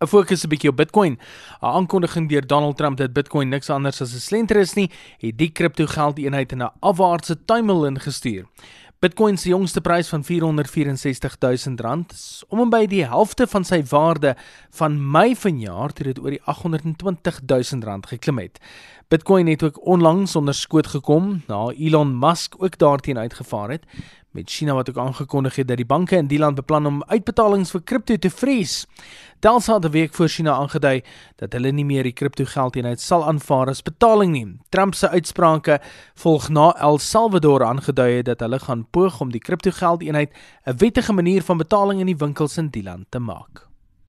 'n Fokus 'n bietjie op Bitcoin. 'n Aankondiging deur Donald Trump dat Bitcoin niks anders as 'n slenter is nie, het die kriptogeldeenheid in 'n afwaartse tuimel ingestuur. Bitcoin se jongste prys van 464000 rand is om en by die helfte van sy waarde van Mei vanjaar toe dit oor die 820000 rand geklim het. Bitcoin het ook onlangs onder skoot gekom na Elon Musk ook daarteen uitgevaar het met China wat ook aangekondig het dat die banke in die land beplan om uitbetalings vir kripto te vries. Telsa het 'n week voor China aangedui dat hulle nie meer die kriptogeldeenheid sal aanvaar as betaling nie. Trump se uitsprake volg na El Salvador aangedui het dat hulle gaan poog om die kriptogeldeenheid 'n wettige manier van betaling in die winkels in die land te maak.